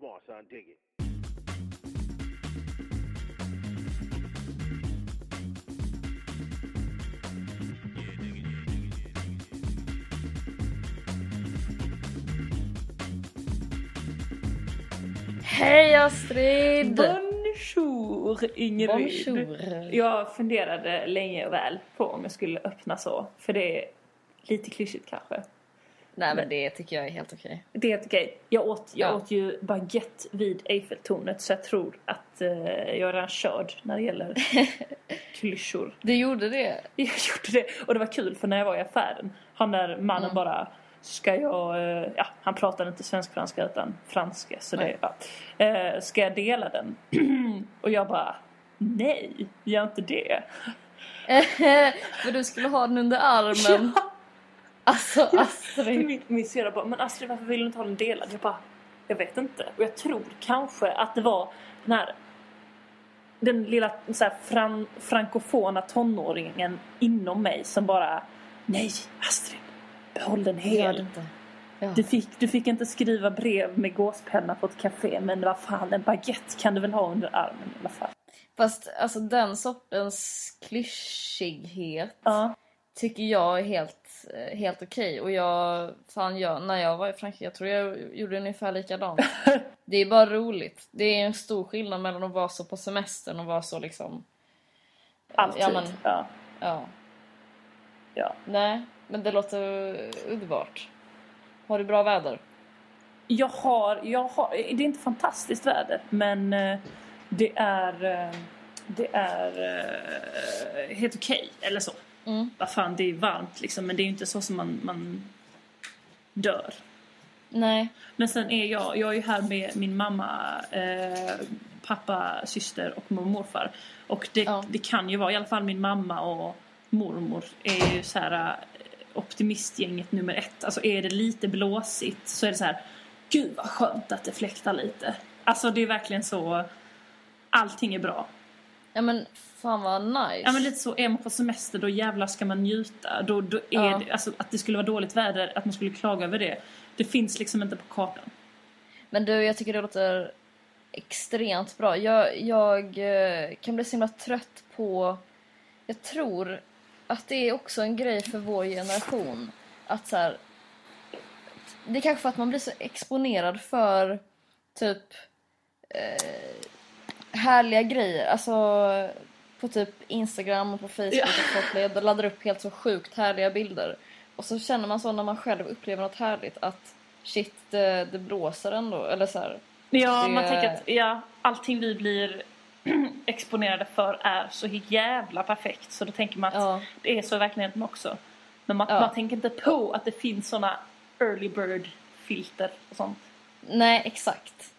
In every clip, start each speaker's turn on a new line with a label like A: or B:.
A: Come on, son, dig it.
B: Hej Astrid!
C: Bonjour Ingrid.
B: Bonjour.
C: Jag funderade länge och väl på om jag skulle öppna så. För det är lite klyschigt kanske.
B: Nej men det tycker jag är helt okej.
C: Det är helt okej. Jag, åt, jag
B: Ja.
C: åt ju baguette vid Eiffeltornet så jag tror att eh, jag är redan körd när det gäller klyschor.
B: Du gjorde det?
C: Jag gjorde det. Och det var kul för när jag var i affären, han där mannen
B: Mm.
C: bara Ska jag, eh, ja han pratade inte svensk-franska utan franska så det, ja. Eh, Ska jag dela den? och jag bara Nej, gör inte det.
B: För du skulle ha den under armen. Alltså Astrid.
C: Min, min syrra bara, men Astrid varför vill du inte ha den delad? Jag bara, jag vet inte. Och jag tror kanske att det var den här den lilla så här, fran, frankofona tonåringen inom mig som bara Nej Astrid, behåll den hel.
B: Ja.
C: Du fick, du fick inte skriva brev med gåspenna på ett café men vad fan en baguette kan du väl ha under armen i alla fall.
B: Fast alltså den sortens klyschighet
C: Ja.
B: Tycker jag är helt, eh, helt okej. Och jag, fan jag, när jag var i Frankrike, jag tror jag gjorde ungefär likadant. det är bara roligt. Det är en stor skillnad mellan att vara så på semestern och vara så liksom...
C: Alltid.
B: Ja, men,
C: ja.
B: ja.
C: ja.
B: Nej, men det låter underbart. Har du bra väder?
C: Jag har, jag har, det är inte fantastiskt väder men eh, det är, eh, det är eh, helt okej, eller så.
B: Mm.
C: Vad fan, det är varmt liksom men det är ju inte så som man, man dör.
B: Nej.
C: Men sen är jag, jag är ju här med min mamma, eh, pappa, syster och mormor och morfar. Och det,
B: Ja.
C: det kan ju vara, i alla fall min mamma och mormor är ju så här eh, optimistgänget nummer ett. Alltså är det lite blåsigt så är det så här, gud vad skönt att det fläktar lite. Alltså det är verkligen så, allting är bra.
B: Ja men fan vad nice.
C: Ja men lite så, är man på semester då jävlar ska man njuta. Då, då är
B: Ja.
C: det, alltså att det skulle vara dåligt väder, att man skulle klaga över det. Det finns liksom inte på kartan.
B: Men du, jag tycker det låter extremt bra. Jag, jag eh, kan bli så himla trött på... Jag tror att det är också en grej för vår generation. Att så här, Det är kanske för att man blir så exponerad för typ eh, härliga grejer. Alltså på typ Instagram och på Facebook
C: Ja.
B: att folk laddar- laddar upp helt så sjukt härliga bilder. Och så känner man så när man själv upplever något härligt att shit, det, det blåser ändå. Eller så här,
C: Ja,
B: Det-
C: man tänker att ja, allting vi blir exponerade för är så jävla perfekt. Så då tänker man att
B: Ja.
C: det är så i verkligheten också. Men man,
B: Ja.
C: man tänker inte på att det finns såna early bird filter och sånt.
B: Nej, exakt.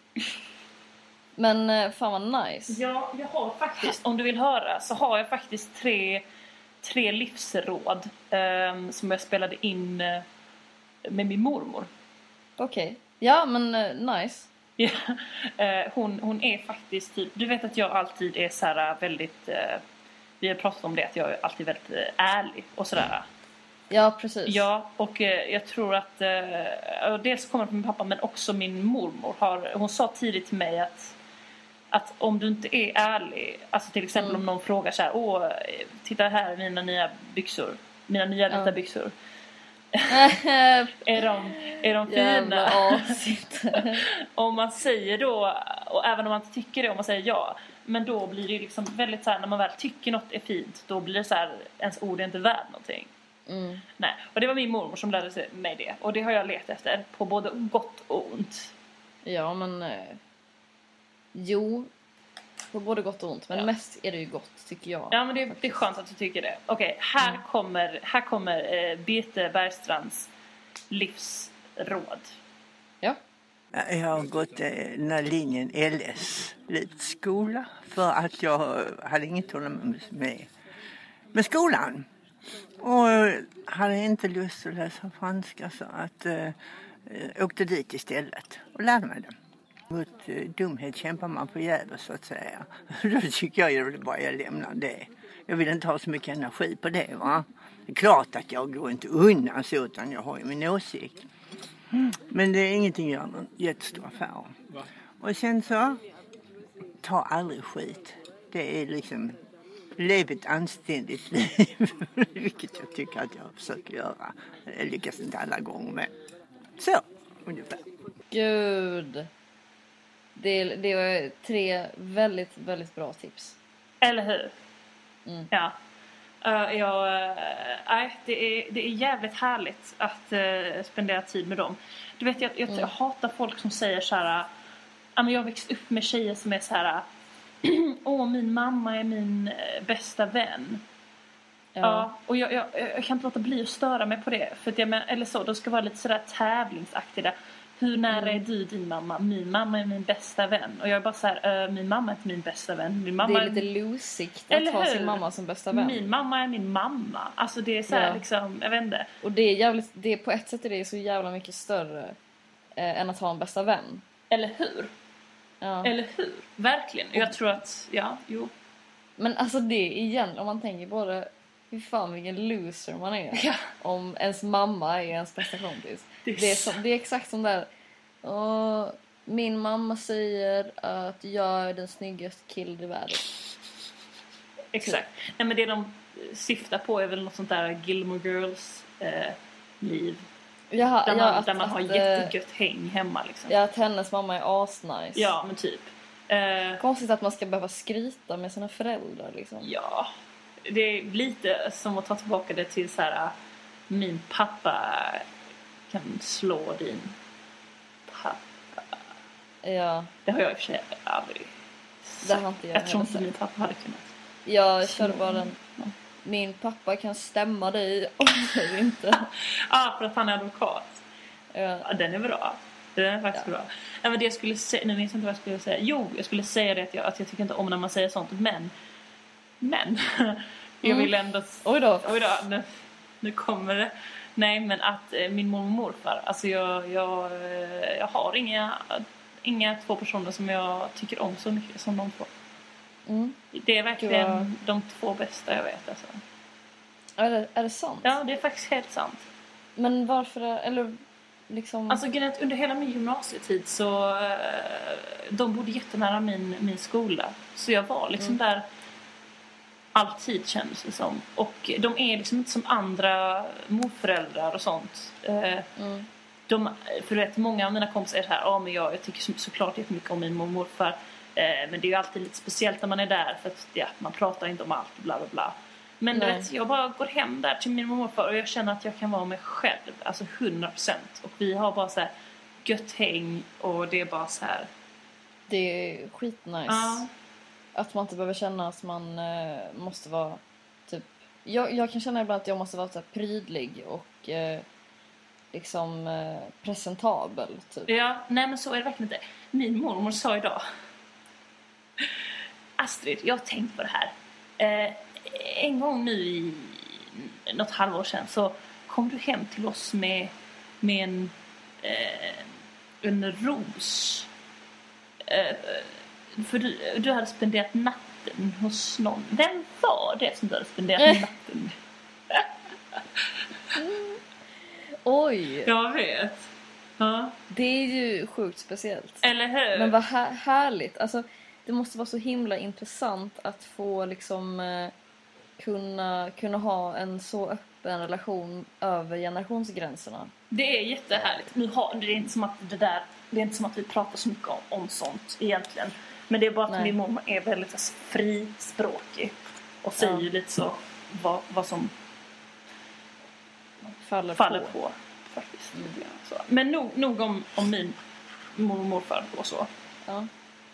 B: Men eh, fan vad nice.
C: Ja, jag har faktiskt, om du vill höra, så har jag faktiskt tre, tre livsråd ehm, som jag spelade in eh, med min mormor.
B: Okej. Ja, men eh, nice.
C: Ja, eh, hon, hon är faktiskt typ, du vet att jag alltid är så här väldigt, eh, vi har pratat om det, att jag är alltid väldigt eh, ärlig och sådär.
B: Ja, precis.
C: Ja, och jag tror att, eh, dels kommer det från min pappa men också min mormor har, hon sa tidigt till mig att att om du inte är ärlig, alltså till exempel
B: Mm.
C: om någon frågar så här, åh, eh, titta här är mina nya byxor, mina nya vita
B: Ja.
C: byxor. Är de, är de fina? om man säger då, och även om man inte tycker det, om man säger ja. Men då blir det ju liksom väldigt så här, när man väl tycker något är fint, då blir det så här, ens ord är inte värt någonting.
B: Mm.
C: Nej, och det var min mormor som lärde sig mig det. Och det har jag letat efter, på både gott och ont.
B: Ja, men... Jo. På både gott och ont. Men
C: Ja.
B: mest är det ju gott, tycker jag.
C: Ja men det, det är skönt att du tycker det. Okej, här
B: Mm.
C: kommer, här kommer eh, Birte Bergstrands livsråd.
B: Ja.
D: Jag har gått eh, den här linjen LS, skola, för att jag hade inget tålamod med, med skolan. Och hade inte lust att läsa franska så att eh, eh, åkte dit istället och lärde mig det. Mot eh, dumhet kämpar man förgäves så att säga. Då tycker jag ju bara jag lämnar det. Jag vill inte ha så mycket energi på det va. Det är klart att jag går inte undan så utan jag har ju min åsikt. Men det är ingenting jag gör någon jättestor affär om. Och sen så, ta aldrig skit. Det är liksom, lev ett anständigt liv. Vilket jag tycker att jag försöker göra. Jag lyckas inte alla gånger men så, ungefär.
B: Gud. Det, det var tre väldigt, väldigt bra tips.
C: Eller hur?
B: Mm.
C: Ja. Uh, jag, uh, nej, det, är, det är jävligt härligt att uh, spendera tid med dem. Du vet, jag, jag,
B: Mm.
C: jag hatar folk som säger så här. ja, men jag har växt upp med tjejer som är så här. Åh, min mamma är min bästa vän. Ja. och jag, jag, jag kan inte låta bli att störa mig på det. För att jag men, eller så, de ska vara lite sådär tävlingsaktiga. Hur nära
B: Mm.
C: är du din mamma? Min mamma är min bästa vän. Och jag är bara så här, "Eh, min mamma är inte min bästa vän. Min mamma
B: Det är lite losigt att
C: Eller
B: ha
C: hur?
B: sin mamma som bästa vän.
C: Min mamma är min mamma. Alltså det är så här
B: Ja.
C: liksom, jag vet inte.
B: Och det är jävligt, det är, på ett sätt är det så jävla mycket större eh, än att ha en bästa vän.
C: Eller hur?
B: Ja.
C: Eller hur? Verkligen. Jag tror att, ja, jo.
B: Men alltså det igen, om man tänker på det, fy fan vilken loser man är.
C: Ja.
B: Om ens mamma är ens bästa kompis.
C: Det är
B: Det är, som, det är exakt som där, "Åh, min mamma säger att jag är den snyggaste killen i världen.
C: Exakt. Nej men det de syftar på är väl något sånt där Gilmore Girls eh, liv.
B: Jaha,
C: Där
B: ja,
C: man,
B: att,
C: där man har
B: att, eh,
C: jättegött häng hemma liksom.
B: Ja, att hennes mamma är asnice.
C: Ja, men typ. Eh,
B: Konstigt att man ska behöva skryta med sina föräldrar liksom.
C: ja, det är lite som att ta tillbaka det till så här. Min pappa kan slå din pappa.
B: Ja,
C: Det har jag i och för sig aldrig
B: det har inte jag
C: Jag tror inte
B: sagt.
C: min pappa hade kunnat.
B: Jag körde bara den. Min pappa kan stämma dig om du inte.
C: ah, för att han är advokat.
B: Ja.
C: Ja, den är bra. Den är faktiskt
B: Ja.
C: bra. Ja, men det jag skulle säga, nu minns jag inte vad jag skulle säga. Jo, jag skulle säga det att jag, att jag tycker inte om när man säger sånt. Men, men, jag
B: Mm.
C: vill ändå...
B: Oj då.
C: Oj då, nu, nu kommer det. Nej, men att eh, min mormor och morfar, alltså jag, jag, eh, jag har inga, inga två personer som jag tycker om så mycket som de två.
B: Mm.
C: Det är verkligen
B: Gud,
C: de två bästa jag vet alltså.
B: Är, det, är det sant?
C: Ja, det är faktiskt helt sant.
B: Men varför, eller liksom...
C: Alltså under hela min gymnasietid så eh, de bodde jättenära min, min skola. Så jag var liksom
B: Mm.
C: där alltid kändes det som. Och de är liksom inte som andra morföräldrar och sånt. Eh,
B: mm.
C: de, för vet, många av mina kompisar är så här, ja men jag, jag tycker så, såklart jättemycket om min mormor och morfar. Eh, men det är ju alltid lite speciellt när man är där för att ja, man pratar inte om allt bla bla bla. Men du
B: Nej.
C: vet, jag bara går hem där till min mormor och morfar och jag känner att jag kan vara mig själv, alltså 100%. Och vi har bara så här gött häng och det är bara så här.
B: Det är skitnice.
C: Ja.
B: Att man inte behöver känna att man eh, måste vara typ... Jag, jag kan känna ibland att jag måste vara så här prydlig och eh, liksom eh, presentabel typ.
C: Ja, nej men så är det verkligen inte. Min mormor sa idag. Astrid, jag har tänkt på det här. Eh, en gång nu i något halvår sedan så kom du hem till oss med, med en, eh, en ros. Eh, för du, du hade spenderat natten hos någon. Vem var det som du hade spenderat
B: Eh.
C: natten med?
B: Oj!
C: Jag vet. Ja.
B: Det är ju sjukt speciellt.
C: Eller hur?
B: Men vad här, härligt. Alltså, det måste vara så himla intressant att få liksom eh, kunna, kunna ha en så öppen relation över generationsgränserna.
C: Det är jättehärligt. Nu har, det är inte som att det där, det är inte som att vi pratar så mycket om, om sånt egentligen. Men det är bara att
B: Nej.
C: min mamma är väldigt alltså, frispråkig och säger
B: Ja.
C: lite så vad, vad som
B: Faller,
C: faller
B: på.
C: på. faktiskt. Så. Men nog, nog om, om min mormor och morfar och så.
B: Ja.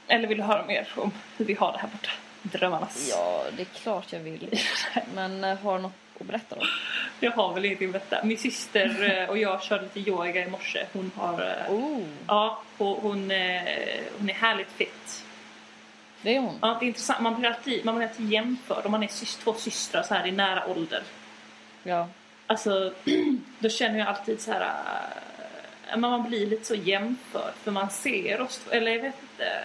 C: Eller vill du höra mer om hur vi har det här borta? Drömmarnas.
B: ja, det är klart jag vill. Men eh, har du något att berätta då?
C: Jag har väl ingenting att berätta. Min syster eh, och jag körde lite yoga i morse. Hon har... eh,
B: Oh,
C: Ja, hon, hon, hon är härligt fit.
B: Det är hon.
C: Ja, det är intressant. Man blir alltid, man blir alltid jämförd om man är sys- två systrar så här i nära ålder.
B: Ja.
C: Alltså, då känner jag alltid så här... äh, man blir lite så jämförd för man ser oss, eller jag vet inte,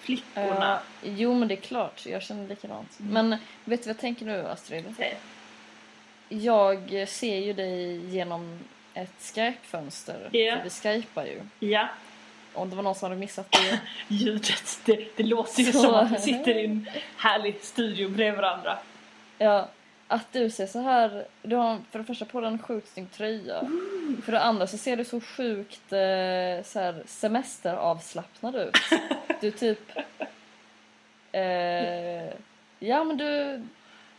C: flickorna.
B: Ja, jo, men det är klart. Jag känner likadant. Men vet du vad jag tänker nu, Astrid?
C: Säg.
B: Jag ser ju dig genom ett Skype-fönster.
C: Ja.
B: För vi skypar ju.
C: Ja,
B: Om det var någon som hade missat det.
C: Ljudet, det, det låter ju
B: Så.
C: som att vi sitter i en härlig studio bredvid varandra.
B: Ja, att du ser så här... Du har för det första på dig en sjukt snygg tröja. För det andra så ser du så sjukt eh, så här, semesteravslappnad ut. Du typ... Eh, ja men du...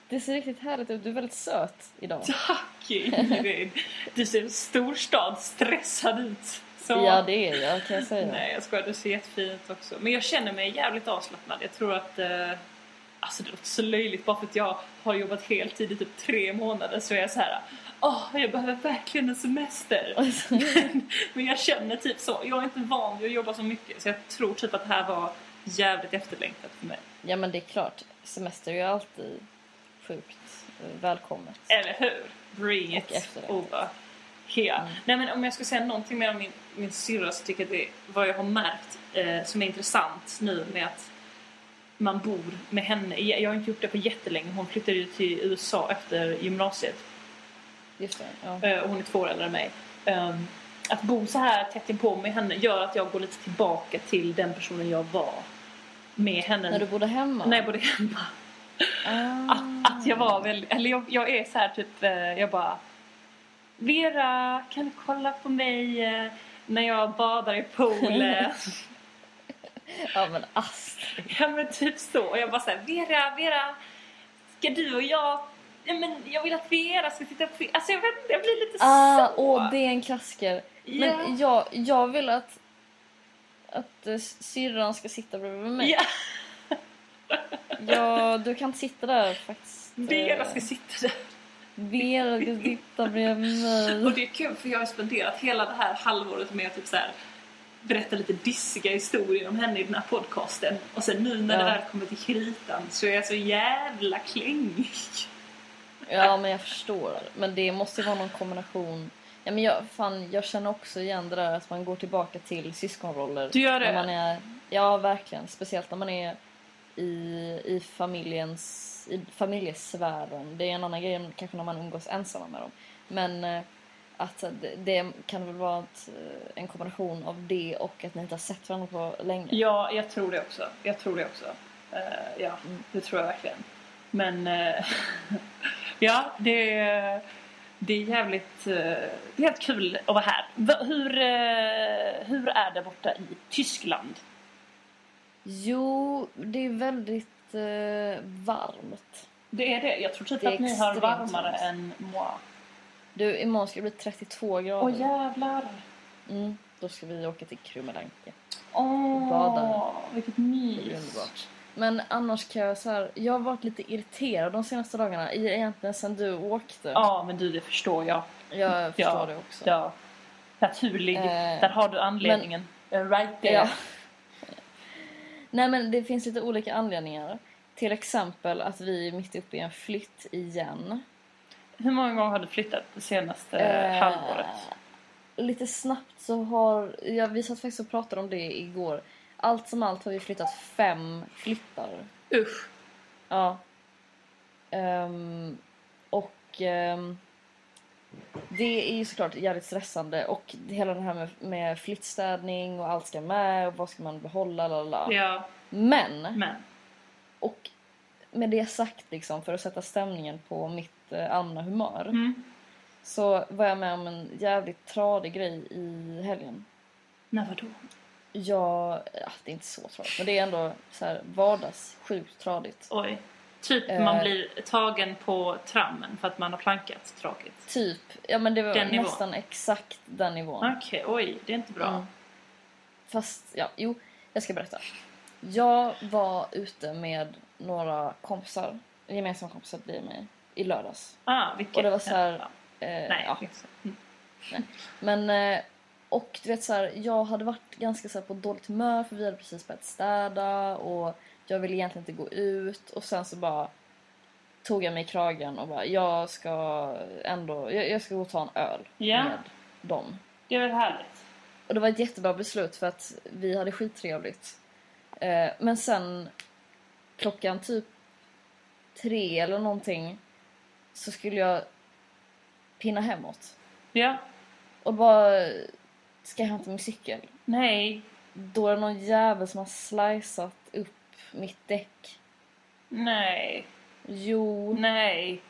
B: Det ser riktigt härligt ut. Du är väldigt söt idag.
C: Tack Ingrid! Du ser storstad stressad ut. Så.
B: Ja det är jag kan jag säga.
C: Nej jag skojar, du ser jättefin ut också. Men jag känner mig jävligt avslappnad. Jag tror att... Eh, alltså det låter så löjligt bara för att jag har jobbat heltid i typ tre månader så är jag så här. Åh, jag behöver verkligen en semester. men, men jag känner typ så. Jag är inte van vid att jobba så mycket så jag tror typ att det här var jävligt efterlängtat för mig.
B: Ja men det är klart. Semester är ju alltid sjukt välkommet.
C: Eller hur? Bring it
B: efterlängtat.
C: Over here. Nej men om jag ska säga någonting mer om min, min syrra så tycker jag det vad jag har märkt eh, som är intressant nu med att man bor med henne. Jag har inte gjort det på jättelänge. Hon flyttade ju till USA efter gymnasiet.
B: Just det. Ja.
C: Eh, hon är två år äldre än mig. Ehm, att bo så här tätt inpå med henne gör att jag går lite tillbaka till den personen jag var med henne
B: När du bodde hemma?
C: när jag bodde hemma.
B: Ah.
C: Att, att jag var väldigt, eller jag, jag är så här typ, eh, jag bara Vera, kan du kolla på mig eh, när jag badar i poolen?
B: Ja men Astrid.
C: ja men typ så. Och jag bara såhär, Vera, Vera, ska du och jag, ja men jag vill att Vera ska titta på Alltså jag vet inte, jag blir lite
B: Ah,
C: så.
B: åh, det är en klassiker.
C: Ja.
B: Men jag, jag vill att, att uh, syrran ska sitta bredvid mig.
C: Ja,
B: Ja, du kan inte sitta där faktiskt.
C: Vera
B: Eh,
C: ska sitta där.
B: Vera ska sitta bredvid mig.
C: Och det är kul för jag har spenderat hela det här halvåret med att typ så här, berätta lite dissiga historier om henne i den här podcasten. Och sen nu när
B: Ja.
C: det väl kommer till kritan så är jag så jävla klängig.
B: Ja, men jag förstår. Men det måste ju vara någon kombination. Ja, men jag, fan, jag känner också igen det där att man går tillbaka till syskonroller.
C: Du gör det?
B: När man är, ja, verkligen. Speciellt när man är i, i familjens i familjesfären. Det är en annan grej kanske när man umgås ensamma med dem. Men eh, att det, kan väl vara ett, eh, en kombination av det och att ni inte har sett varandra på länge.
C: Ja, jag tror det också. Jag tror det också. Eh, ja,
B: Mm.
C: det tror jag verkligen. Men eh, ja, det är, det är jävligt, eh, det är helt kul att vara här. Va- Hur, hur är det borta i Tyskland?
B: Jo, det är väldigt eh, varmt.
C: Det är det. Jag tror typ
B: Det är
C: att ni har
B: extremt
C: varmare
B: varmt.
C: än moi.
B: Du, imorgon ska det bli 32 grader.
C: Åh jävlar!
B: Mm, då ska vi åka till Krummelanke.
C: Åh,
B: Bada.
C: vilket
B: Det
C: mys!
B: underbart. Men annars kan jag så här, jag har varit lite irriterad de senaste dagarna. i- Egentligen sen du åkte.
C: Ja, men du, det förstår jag.
B: Jag förstår det också.
C: Ja. Naturlig.
B: Eh,
C: Där har du anledningen. Eh, right there.
B: Ja. Nej men det finns lite olika anledningar. Till exempel att vi är mitt uppe i en flytt igen.
C: Hur många gånger har du flyttat det senaste
B: Eh,
C: halvåret?
B: Lite snabbt så har, ja, vi satt faktiskt och pratade om det igår. Allt som allt har vi flyttat fem flyttar.
C: Usch.
B: Ja. Ehm, och ehm, det är ju såklart jävligt stressande och hela det här med, med flyttstädning och allt ska med och vad ska man behålla, lalala.
C: Ja,
B: Men,
C: men.
B: och med det sagt liksom för att sätta stämningen på mitt eh, allmänna humör
C: Mm.
B: så var jag med om en jävligt tradig grej i helgen.
C: När vadå?
B: Ja, det är inte så tradigt men det är ändå så här vardags sjukt tradigt.
C: Oj. Typ
B: Eh.
C: man blir tagen på trammen för att man har plankat tråkigt.
B: Typ, ja men det var
C: Den nivån.
B: nästan exakt den nivån.
C: Okej, oj, det är inte bra.
B: Mm. Fast, ja, jo, jag ska berätta. Jag var ute med några kompisar, gemensamma kompisar till mig, i lördags.
C: Ah, vilket...
B: Och det var så här,
C: Ja.
B: Eh,
C: Nej,
B: ja.
C: Mm.
B: Men, eh, och du vet så här, jag hade varit ganska så på dåligt humör för vi hade precis börjat städa och jag ville egentligen inte gå ut och sen så bara tog jag mig i kragen och bara jag ska ändå, jag, jag ska gå och ta en öl
C: Ja.
B: med dem.
C: Det är väl härligt?
B: Och det var ett jättebra beslut för att vi hade skittrevligt. Eh, men sen klockan typ tre eller någonting så skulle jag pinna hemåt.
C: Ja.
B: Och bara, ska jag hämta min cykel?
C: Nej.
B: Då är det någon jävel som har slicat upp mitt däck.
C: Nej.
B: Jo,
C: Nej.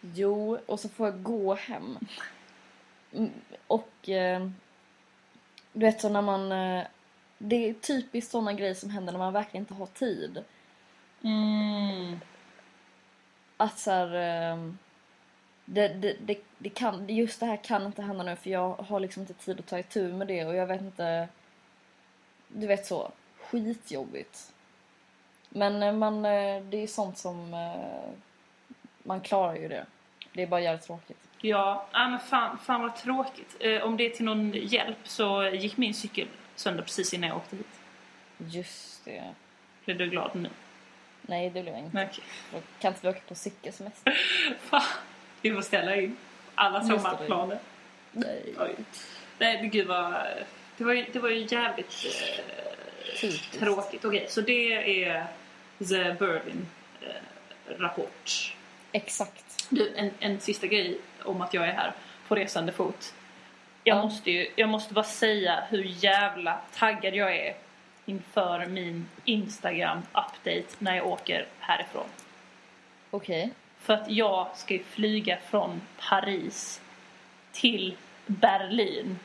B: jo, och så får jag gå hem. Mm, Och eh, du vet så när man... Eh, det är typiskt sådana grejer som händer när man verkligen inte har tid.
C: Mm.
B: Att så här, eh, det, det, det, det kan, just det här kan inte hända nu för jag har liksom inte tid att ta itu med det och jag vet inte... Du vet så, skitjobbigt. Men eh, man, eh, det är sånt som... eh, Man klarar ju det. Det är bara jävligt tråkigt.
C: Ja, ah, men fan, fan vad tråkigt. Eh, om det är till någon hjälp så gick min cykel sönder precis innan jag åkte hit.
B: Just det.
C: Blir du glad nu?
B: Nej, det blir jag inte.
C: Okej.
B: Då kan inte vi åka på cykelsemester.
C: Fan, vi får ställa in alla sommarplaner.
B: Nej.
C: Oj. Nej, men gud vad... Det var ju, det var ju jävligt eh,
B: Typiskt.
C: tråkigt. Okej, så det är The Berlin eh, rapport.
B: Exakt.
C: Du, en, en sista grej om att jag är här på resande fot. Jag,
B: Ja.
C: måste ju, jag måste bara säga hur jävla taggad jag är inför min Instagram-update när jag åker härifrån.
B: Okej.
C: För att jag ska ju flyga från Paris till Berlin.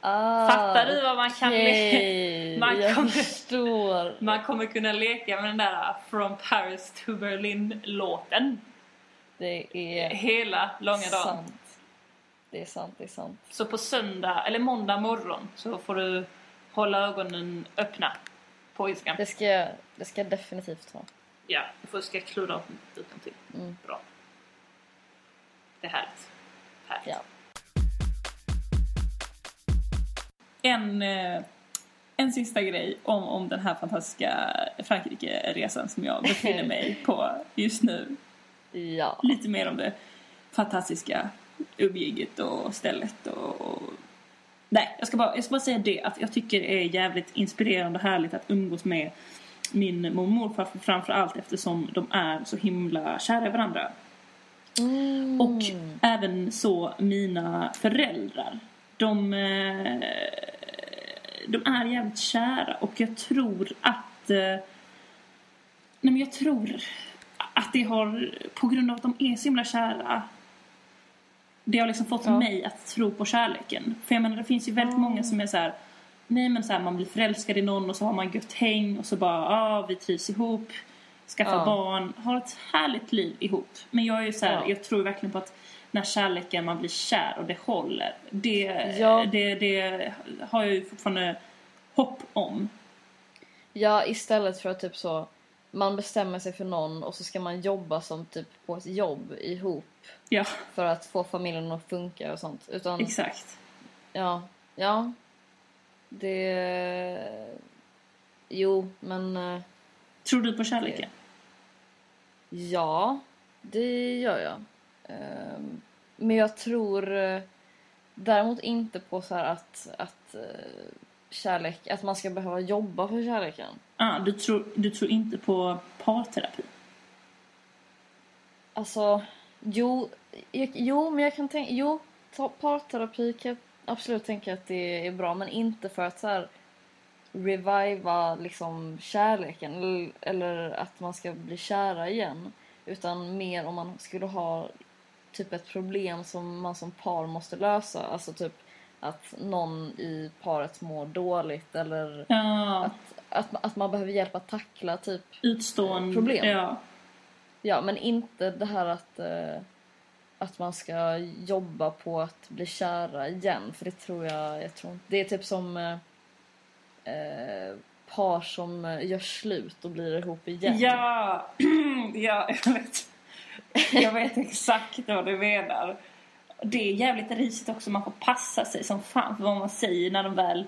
B: Ah,
C: Fattar du vad man kan le- man
B: Jag
C: kommer-
B: förstår.
C: Man kommer kunna leka med den där From Paris to Berlin-låten
B: Det är
C: hela långa dagen.
B: sant. Det är sant, det är sant.
C: Så på söndag, eller måndag morgon, så får du hålla ögonen öppna på Instagram.
B: Det ska jag, det ska jag definitivt ha.
C: Ja, du får ska klura ut till.
B: Mm.
C: Bra. Det är härligt. härligt.
B: Ja.
C: En, eh, en sista grej om, om den här fantastiska Frankrike-resan som jag befinner mig på just nu.
B: Ja.
C: Lite mer om det fantastiska umgänget och stället och, och... Nej, jag ska, bara, jag ska bara säga det att jag tycker det är jävligt inspirerande och härligt att umgås med min mormor och morfar framför allt eftersom de är så himla kära i varandra.
B: Mm.
C: Och även så mina föräldrar. De, eh, de är jävligt kära och jag tror att... eh, Nej men jag tror att det har, på grund av att de är så himla kära det har liksom fått
B: Ja.
C: mig att tro på kärleken. För jag menar det finns ju väldigt många som är så här. Nej men så här, man blir förälskad i någon och så har man gött häng och så bara ja ah, vi trivs ihop. Skaffar
B: Ja.
C: barn, har ett härligt liv ihop. Men jag är ju så här,
B: Ja.
C: jag tror verkligen på att när kärleken man blir kär och det håller. Det,
B: Ja.
C: det, det har jag ju fortfarande hopp om.
B: Ja, istället för att typ så man bestämmer sig för någon och så ska man jobba som typ på ett jobb ihop
C: Ja,
B: för att få familjen att funka och sånt. Utan,
C: exakt.
B: ja, ja. Det... Jo, men eh,
C: Tror du på kärleken?
B: ja, det gör jag. Ehm, Men jag tror eh, däremot inte på så här att, att eh, kärlek, att man ska behöva jobba för kärleken.
C: Ah, du, tror, du tror inte på parterapi?
B: Alltså, jo, jag, jo men jag kan tänka, jo, parterapi kan jag absolut tänka att det är bra men inte för att så här reviva liksom kärleken eller, eller att man ska bli kära igen utan mer om man skulle ha typ ett problem som man som par måste lösa, alltså typ att någon i paret mår dåligt eller
C: Ja,
B: att, att, att man behöver hjälp att tackla typ
C: utstående
B: problem.
C: Ja.
B: Ja, men inte det här att, eh, att man ska jobba på att bli kära igen. För det tror jag, jag tror. Det är typ som eh, eh, par som eh, gör slut och blir ihop igen.
C: Ja, ja jag, vet. jag vet exakt vad du menar. Det är jävligt risigt också. Man får passa sig som fan för vad man säger när de väl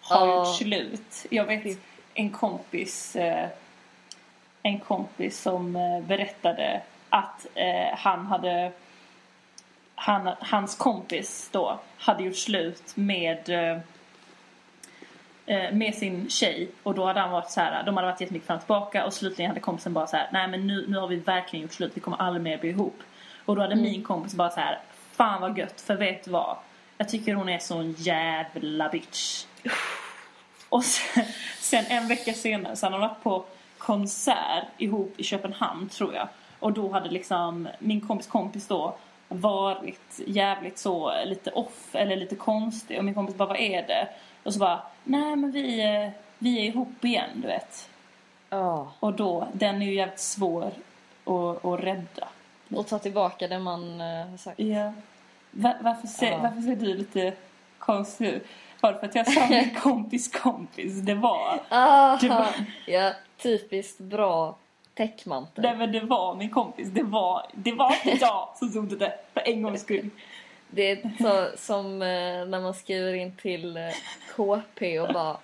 C: har
B: Ja.
C: gjort slut. Jag vet en kompis eh, en kompis som eh, berättade att eh, han hade han, hans kompis då hade gjort slut med med sin tjej och då hade han varit så här, de hade varit jättemycket fram och tillbaka och slutligen hade kompisen bara så här, nej men nu, nu har vi verkligen gjort slut, vi kommer aldrig mer bli ihop. Och då hade min kompis bara så här, fan vad gött, för vet du vad? Jag tycker hon är så en jävla bitch. Och sen, sen en vecka senare så hade han varit på konsert ihop i Köpenhamn tror jag. Och då hade liksom min kompis kompis då varit jävligt så lite off eller lite konstig. Och min kompis bara, vad är det? Och så bara, nej men vi, eh, vi är ihop igen du vet.
B: Ja.
C: Och då, den är ju jävligt svår att, att rädda.
B: Och ta tillbaka det man eh, har sagt.
C: Ja. Va, varför, ser,
B: Ja.
C: varför ser du lite konstig ut? Var det för att jag sa min kompis kompis? Det var...
B: Ah,
C: Det var-
B: Ja, typiskt bra täckmantel.
C: Nej men det var min kompis. Det var, det var inte jag som tog det för en gångs skull.
B: Det är så, som eh, när man skriver in till eh, KP och bara...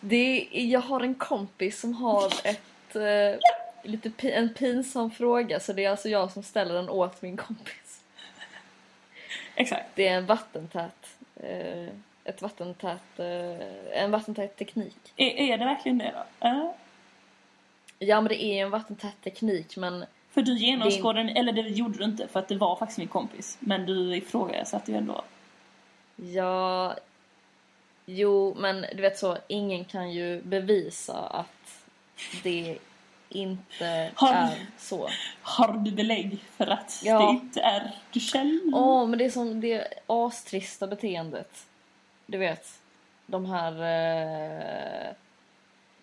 B: Det är, jag har en kompis som har ett, eh, lite pi, en pinsam fråga så det är alltså jag som ställer den åt min kompis.
C: Exakt.
B: Det är en vattentät, eh, ett vattentät, eh, en vattentät teknik.
C: Är, är det verkligen det då? Ja.
B: Ja men det är en vattentät teknik men
C: För du genomskådade, eller det gjorde du inte för att det var faktiskt min kompis. Men du ifrågasatte ju ändå.
B: Ja, jo, men du vet så, ingen kan ju bevisa att det inte
C: Har-
B: är så.
C: Har du belägg för att
B: Ja.
C: det inte är du själv?
B: Åh, men det är som det astrista beteendet. Du vet, de här eh,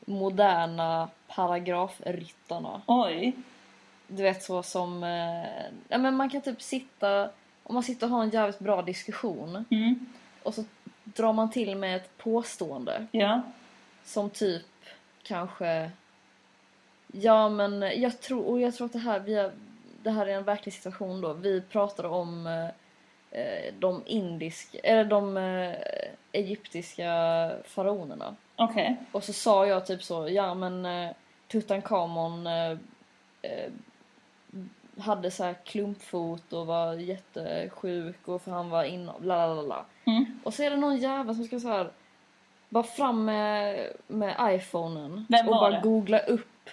B: moderna paragrafryttarna.
C: Oj.
B: Du vet så som, eh, ja men man kan typ sitta, om man sitter och har en jävligt bra diskussion
C: Mm.
B: och så drar man till med ett påstående.
C: Ja.
B: Som typ kanske... Ja men jag tror, och jag tror att det här, vi har, det här är en verklig situation då. Vi pratade om eh, de indiska, eller de eh, egyptiska faraonerna.
C: Okej.
B: Och så sa jag typ så, ja men eh, Tutankhamon eh, eh, hade så här klumpfot och var jättesjuk och för han var inom, la la la la.
C: Mm.
B: Och så är det någon jävel som ska så här bara fram med, med iPhonen
C: Vem
B: och bara
C: det?
B: googla upp.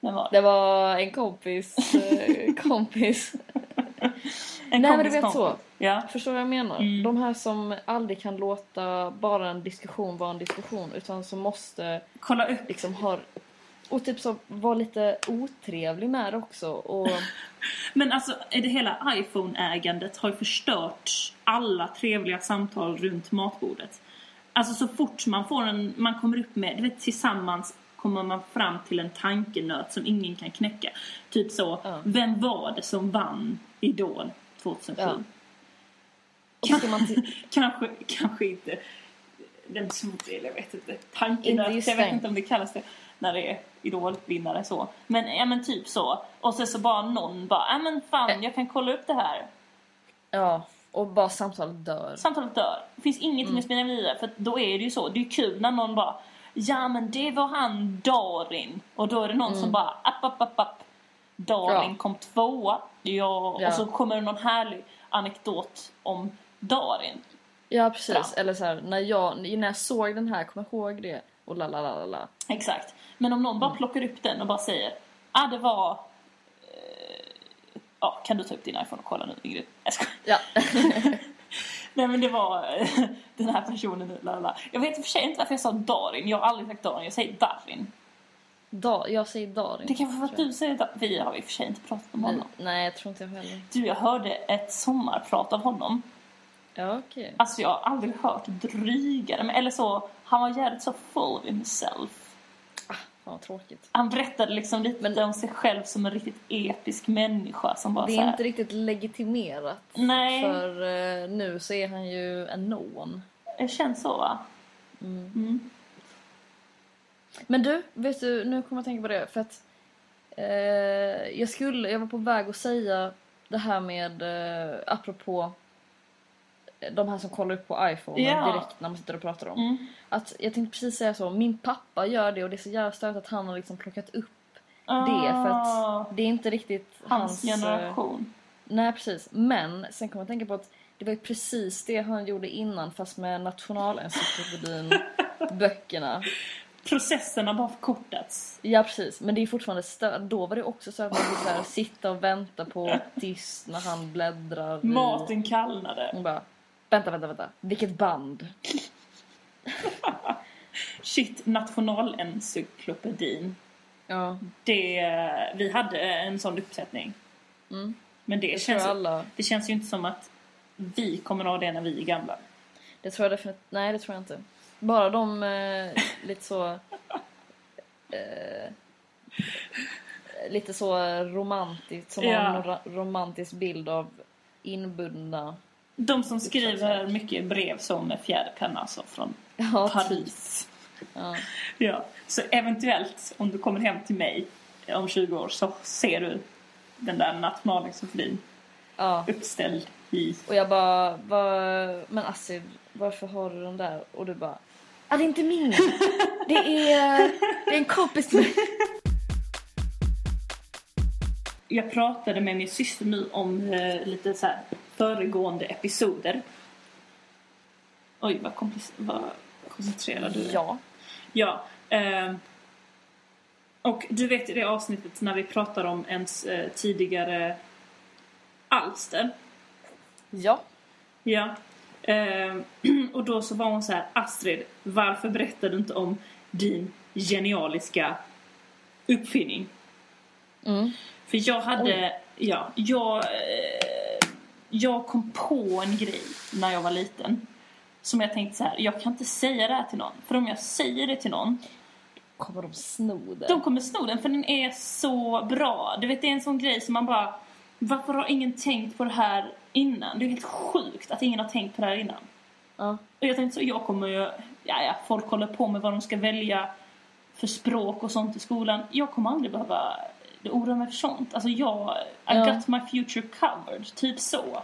C: Vem var det?
B: Det var en kompis, eh, kompis.
C: En
B: Nej, men
C: kompis
B: du vet
C: kompis.
B: så.
C: Ja.
B: Förstår du vad jag menar?
C: Mm.
B: De här som aldrig kan låta bara en diskussion vara en diskussion utan som måste
C: Kolla upp.
B: liksom ha och typ så vara lite otrevlig med det också och
C: Men alltså, är det hela iPhone-ägandet har ju förstört alla trevliga samtal runt matbordet. Alltså så fort man får en, man kommer upp med, du vet tillsammans kommer man fram till en tankenöt som ingen kan knäcka. Typ så,
B: Ja.
C: vem var det som vann Idol 2007?
B: Ja. ska man
C: Kanske, kanske inte den eller jag vet inte, tankenöt, jag vet inte om det kallas det när det är idolvinnare så. Men, ja men typ så. Och sen så bara någon bara, ja men fan jag kan kolla upp det här.
B: ja och bara samtalet dör.
C: Samtalet dör. Det finns ingenting
B: Mm.
C: att spinna vidare för då är det ju så. Det är kul när någon bara, ja men det var han Darin. Och då är det någon som bara, app app app app. Darin
B: Mm. Ja.
C: kom tvåa. Ja.
B: Ja.
C: Och så kommer det någon härlig anekdot om Darin.
B: Ja precis,
C: Bra.
B: eller så här, när jag, när jag såg den här, kommer jag ihåg det? Och la la la la la.
C: Exakt. Men om någon
B: Mm.
C: bara plockar upp den och bara säger ah, det var... Eh, ja, kan du ta upp din iPhone och kolla nu Ingrid? Jag skojar.
B: Ja.
C: Nej men det var den här personen nu. lalala. Jag vet i och för sig inte varför jag sa Darin. Jag har aldrig sagt Darin, jag säger Darin.
B: Da, jag säger Darin.
C: Det kanske var för att du säger Darin. Vi har i och för sig inte pratat om honom.
B: Vi- Nej, jag tror inte jag heller.
C: Du, jag hörde ett sommarprat av honom.
B: Ja, okej.
C: Alltså jag har aldrig hört drygare. Men, eller så, han var jävligt så full of himself.
B: Fan vad tråkigt.
C: Han berättade liksom lite
B: Men-
C: om sig själv som en riktigt episk människa som bara
B: Det
C: så
B: är
C: här,
B: inte riktigt legitimerat.
C: Nej,
B: För eh, nu så är han ju en nån.
C: det känns så va?
B: Mm.
C: Mm.
B: Men du, vet du, nu kommer jag tänka på det. För att eh, jag skulle, jag var på väg att säga det här med, eh, apropå de här som kollar upp på iPhone
C: Ja.
B: direkt när man sitter och pratar om.
C: Mm.
B: Att jag tänkte precis säga så, min pappa gör det och det är så jävla stört att han har liksom plockat upp
C: Ah,
B: det för att det är inte riktigt
C: hans,
B: hans... eh,
C: generation.
B: Nej precis, men sen kommer jag att tänka på att det var ju precis det han gjorde innan fast med nationalencyklopedin, böckerna.
C: Processen har bara förkortats.
B: Ja precis, men det är fortfarande stö- Då var det också så att man fick sitta och vänta på tyst när han bläddrar i...
C: Maten kallnade.
B: Och bara, vänta, vänta, vänta. Vilket band?
C: Shit, nationalencyklopedin.
B: Ja.
C: Det, vi hade en sån uppsättning.
B: Mm.
C: Men det
B: Det
C: känns,
B: alla.
C: det känns ju inte som att vi kommer att ha det när vi är gamla.
B: Det tror jag definitivt. Nej, det tror jag inte. Bara de eh, lite så... Eh, lite så romantiskt, som
C: Ja.
B: har en ro- romantisk bild av inbundna...
C: De som skriver mycket brev som med fjäderpenna alltså från
B: Ja, typ.
C: Paris.
B: Ja.
C: Ja, så eventuellt om du kommer hem till mig om 20 år så ser du den där nationalencyklopedin
B: ja.
C: uppställd i...
B: Och jag bara, vad, men Astrid, varför har du den där? Och du bara, ah, det är inte min. Det är, det är en kompis till mig.
C: Jag pratade med min syster nu om eh, lite så här föregående episoder. Oj, vad, komplis- vad koncentrerad du är.
B: Ja.
C: Ja. ehm, och du vet i det avsnittet när vi pratar om ens eh, tidigare alster.
B: Ja.
C: Ja. Ehm, och då så var hon så här, Astrid, varför berättar du inte om din genialiska uppfinning?
B: Mm.
C: För jag hade, ja, jag, eh, jag kom på en grej när jag var liten. Som jag tänkte så här, jag kan inte säga det här till någon. För om jag säger det till någon,
B: Kommer de sno det?
C: de kommer sno den för den är så bra. Du vet, det är en sån grej som man bara, varför har ingen tänkt på det här innan? Det är helt sjukt att ingen har tänkt på det här innan.
B: Ja.
C: Och jag tänkte så, jag kommer ju, ja, ja, folk håller på med vad de ska välja för språk och sånt i skolan. Jag kommer aldrig behöva oroa mig för sånt. Alltså jag, I
B: Ja.
C: got my future covered, typ så.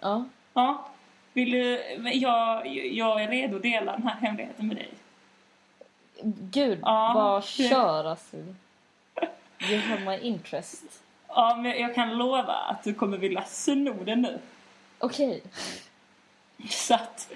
B: Ja.
C: Ja. Vill du, jag, jag är redo att dela den här hemligheten med dig.
B: Gud,
C: Ja,
B: bara
C: det-
B: kör Astrid. You have my interest.
C: Ja, men jag kan lova att du kommer vilja sno den nu.
B: Okej.
C: Så att,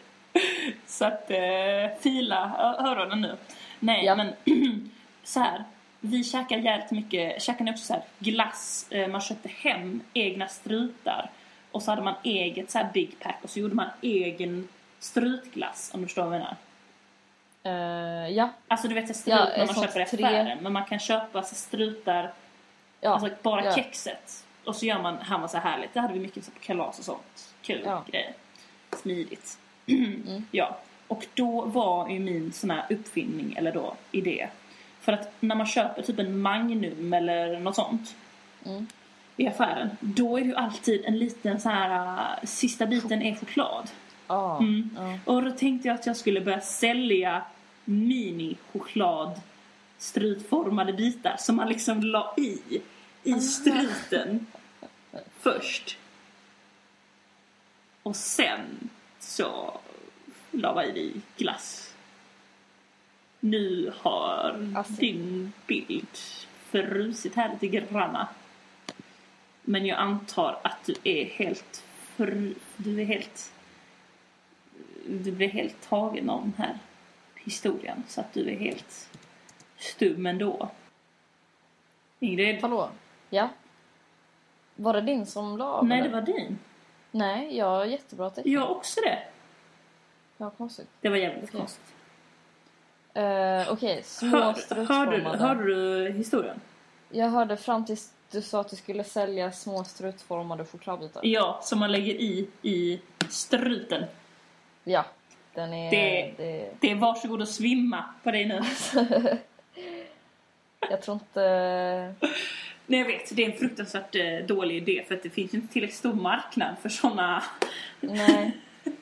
C: så att eh, fila öronen nu. Nej,
B: Ja.
C: men så här. Vi käkar jävligt mycket, käkar ni också så här glass, eh, man köpte hem egna strutar och så hade man eget så här big pack och så gjorde man egen strutglass om du förstår vad jag menar.
B: Eh, ja.
C: Alltså du vet strut
B: Ja,
C: när man köper i affären men man kan köpa så strutar,
B: Ja.
C: alltså bara
B: ja.
C: kexet. Och så gör man, här var så här härligt, det hade vi mycket så på kalas och sånt. Kul
B: Ja.
C: grejer. Smidigt.
B: Mm.
C: Ja, och då var ju min sån här uppfinning, eller då idé. För att när man köper typ en Magnum eller något sånt
B: Mm.
C: i affären, då är det ju alltid en liten så här äh, sista biten är choklad.
B: Ja.
C: Mm.
B: Ja.
C: Och då tänkte jag att jag skulle börja sälja mini-choklad strutformade bitar som man liksom la i, i struten först. Och sen så la man i glass. Nu har
B: Alltså.
C: din bild frusit här lite granna. Men jag antar att du är helt fru, du är helt du blir helt tagen av den här historien så att du är helt stum ändå. Ingrid?
B: Hallå? Ja? Var det din som la av
C: Nej, det var din.
B: Nej, jag har jättebra teckning.
C: Jag också det.
B: Ja, konstigt.
C: Det var jävligt
B: Okej.
C: konstigt.
B: Uh, Okej, små
C: Hör, hörde, du historien?
B: Jag hörde fram tills du sa att du skulle sälja små strutformade chokladbitar.
C: Ja, som man lägger i, i struten.
B: Ja, den är...
C: Det-
B: det...
C: Det är varsågod att svimma på dig nu.
B: Jag tror inte...
C: Nej, jag vet. Det är en fruktansvärt eh, dålig idé för att det finns inte tillräckligt stor marknad för såna
B: Nej.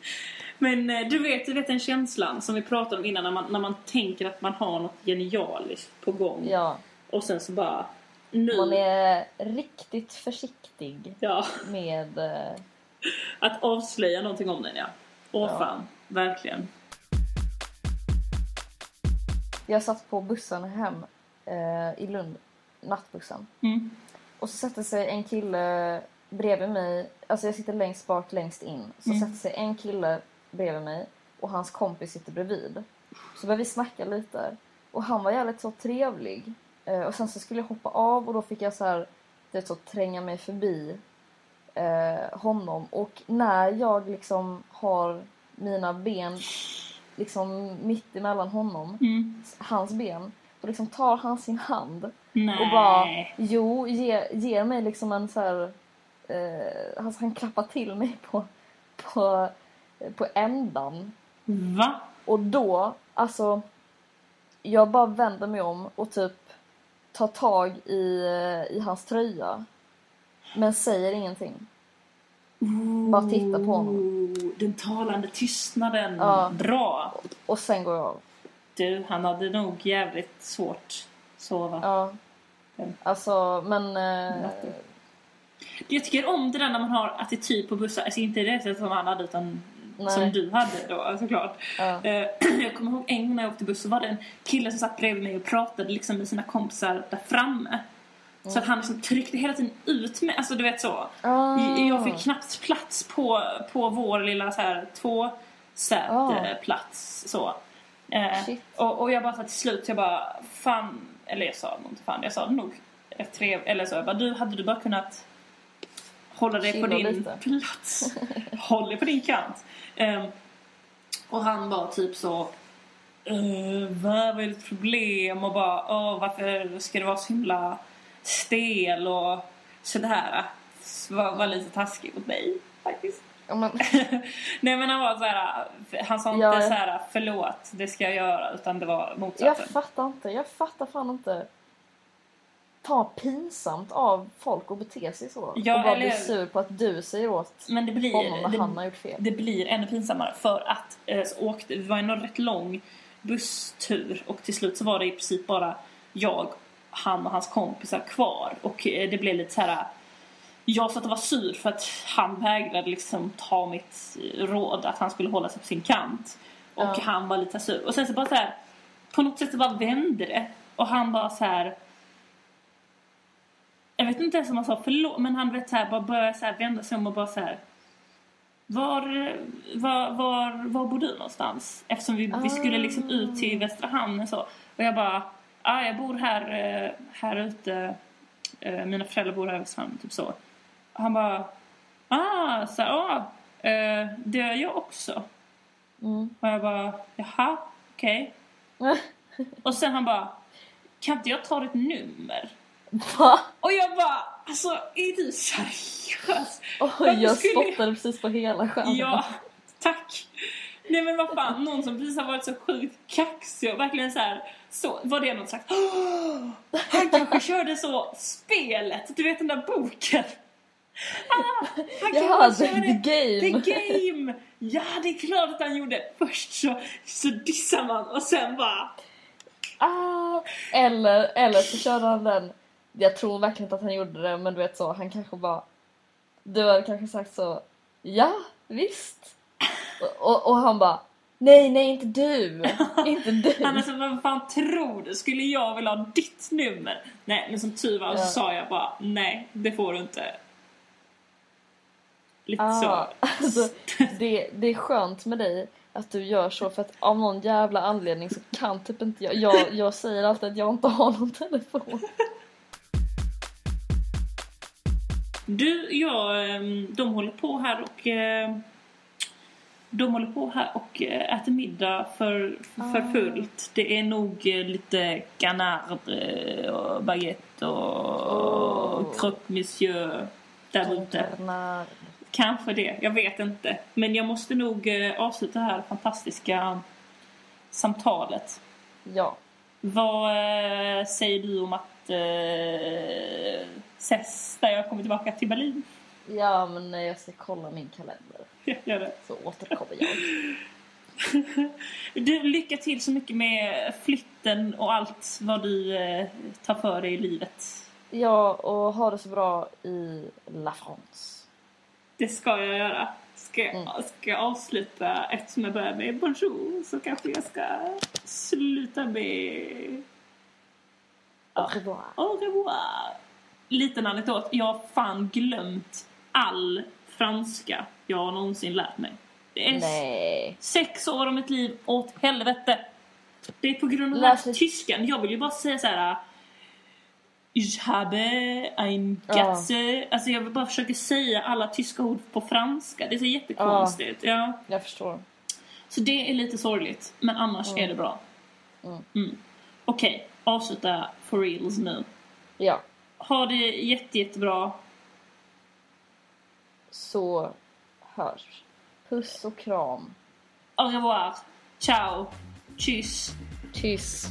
C: Men eh, du vet, du vet den känslan som vi pratade om innan när man, när man tänker att man har något genialiskt på gång.
B: Ja,
C: Och sen så bara, nu.
B: man är riktigt försiktig
C: Ja,
B: med... eh,
C: att avslöja någonting om den ja. Åh
B: Ja.
C: fan, verkligen.
B: Jag satt på bussen hem eh, i Lund, nattbussen.
C: Mm.
B: Och så sätter sig en kille bredvid mig, alltså jag sitter längst bak, längst in. Så
C: Mm.
B: sätter sig en kille bredvid mig och hans kompis sitter bredvid. Så började vi snacka lite. Och han var jävligt så trevlig. Eh, och sen så skulle jag hoppa av och då fick jag så här, det så tränga mig förbi eh, honom. Och när jag liksom har mina ben liksom mitt emellan honom,
C: Mm.
B: hans ben. Och liksom tar han sin hand
C: Nej.
B: och bara, jo, ge, ger mig liksom en så här, eh, alltså han klappar till mig på, på, på ändan.
C: Va?
B: Och då, alltså, jag bara vänder mig om och typ tar tag i, i hans tröja. Men säger ingenting. Bara titta på honom.
C: Ooh, Den talande tystnaden.
B: Ja.
C: Bra.
B: Och sen går jag av.
C: Du, han hade nog jävligt svårt sova.
B: Ja.
C: Mm.
B: Alltså, men... Eh.
C: Jag tycker om det där när man har attityd på bussar. Alltså inte det sättet som han hade utan
B: Nej.
C: som du hade då såklart.
B: ja.
C: Eh, jag kommer ihåg en gång när jag åkte buss så var det en kille som satt bredvid mig och pratade liksom med sina kompisar där framme. Så att han liksom tryckte hela tiden ut mig. Alltså du vet så.
B: Ah.
C: Jag fick knappt plats på, på vår lilla så här två säteplats så. Eh, och, och jag bara så till slut, jag bara fan, eller jag sa nog inte fan, jag sa nog rätt trevligt, eller så jag bara du, hade du bara kunnat hålla dig på
B: Chilla
C: din
B: lite.
C: plats. Håll dig på din kant. Ehm, och han var typ så uh, vad är ditt problem? Och bara, åh varför ska det vara så himla stel och sådär. Var, var lite taskig mot mig faktiskt.
B: Men,
C: Nej men han var så här, han sa inte
B: Ja, ja.
C: så här förlåt, det ska jag göra utan det var
B: jag
C: motsatsen.
B: fattar inte. Jag fattar fan inte. Ta pinsamt av folk att bete sig så.
C: Ja,
B: och bara
C: eller-
B: bli sur på att du säger åt
C: Men det blir,
B: honom när
C: det,
B: han har gjort fel.
C: det blir ännu pinsammare för att eh, så åkte, det var en rätt lång busstur och till slut så var det i princip bara jag, han och hans kompisar kvar och eh, det blev lite så här. Jag satt och var sur för att han vägrade liksom ta mitt eh, råd att han skulle hålla sig på sin kant. Och
B: Ja.
C: han var lite sur. Och sen så bara så här, på något sätt så bara vände det. Och han bara så här. Jag vet inte ens om han sa förlåt, men han vet så här, bara började så här vända sig om och bara så här. Var, var, var, var bor du någonstans? Eftersom vi, vi skulle liksom ut till Västra Hamn och så. Och jag bara, ah, jag bor här, eh, här ute. Eh, Mina föräldrar bor här i Västra typ så. Och han bara, ah, så här, ah, eh, det gör jag också.
B: Mm.
C: Och jag bara, jaha, okej. Och sen han bara, kan inte jag ta ditt nummer?
B: Va?
C: Och jag bara, alltså är du seriös?
B: Oj,
C: Varför
B: jag
C: skulle-
B: spottade precis på hela skärmen.
C: Ja, tack. Nej men vad fan, någon som precis har varit så sjukt kaxig och verkligen så här, så, var det något slags "Åh, Han kanske körde så spelet, du vet den där boken. Ah, han
B: Jaha, the, the game.
C: The game! Ja, det är klart att han gjorde. Först så, så dissar man och sen bara...
B: Ah, eller, eller så körde han den, jag tror verkligen inte att han gjorde det, men du vet så, han kanske bara, du hade kanske sagt så, ja visst. Och, och, och han bara, nej nej inte du, inte du.
C: Han är så, vad fan tror du? Skulle jag vilja ha ditt nummer? Nej, men som tur var så
B: Ja.
C: sa jag bara, nej, det får du inte. Lite
B: Ah,
C: så.
B: alltså, det, det är skönt med dig att du gör så för att av någon jävla anledning så kan typ inte jag, jag, jag säger alltid att jag inte har någon telefon.
C: Du, jag, ehm, de håller på här och eh, de håller på här och eh, äter middag för, för
B: Ah.
C: fullt. Det är nog eh, lite canard eh, och baguette och
B: Oh.
C: croque monsieur där ute.
B: När,
C: Kanske det, jag vet inte. Men jag måste nog avsluta det här fantastiska samtalet.
B: ja.
C: Vad säger du om att ses när jag kommer tillbaka till Berlin?
B: ja, men jag ska kolla min kalender
C: Jag gör det.
B: så återkommer jag.
C: Du, lycka till så mycket med flytten och allt vad du eh, tar för dig i livet.
B: Ja, och ha det så bra i La France.
C: Det ska jag göra. Ska jag,
B: Mm.
C: ska jag avsluta eftersom jag börjar med bonjour så kanske jag ska sluta med
B: Au revoir.
C: au revoir. Liten anekdot. Jag har fan glömt all franska jag har någonsin lärt mig. Det är
B: Nej.
C: sex år av mitt liv åt helvete. Det är på grund av
B: Läs
C: tyskan. Jag vill ju bara säga så här. Ich habe ein
B: Ja.
C: Gatze. Alltså jag vill bara försöka säga alla tyska ord på franska. Det är så jättekonstigt. Ja.
B: Jag förstår.
C: Så det är lite sorgligt, men annars är det bra.
B: Mm.
C: Mm. Okej, avsluta for reals nu.
B: Ja,
C: Ha det jätte, jättebra.
B: så hörs. Puss och kram.
C: Au revoir. Ciao. Tschüss.
B: Kyss.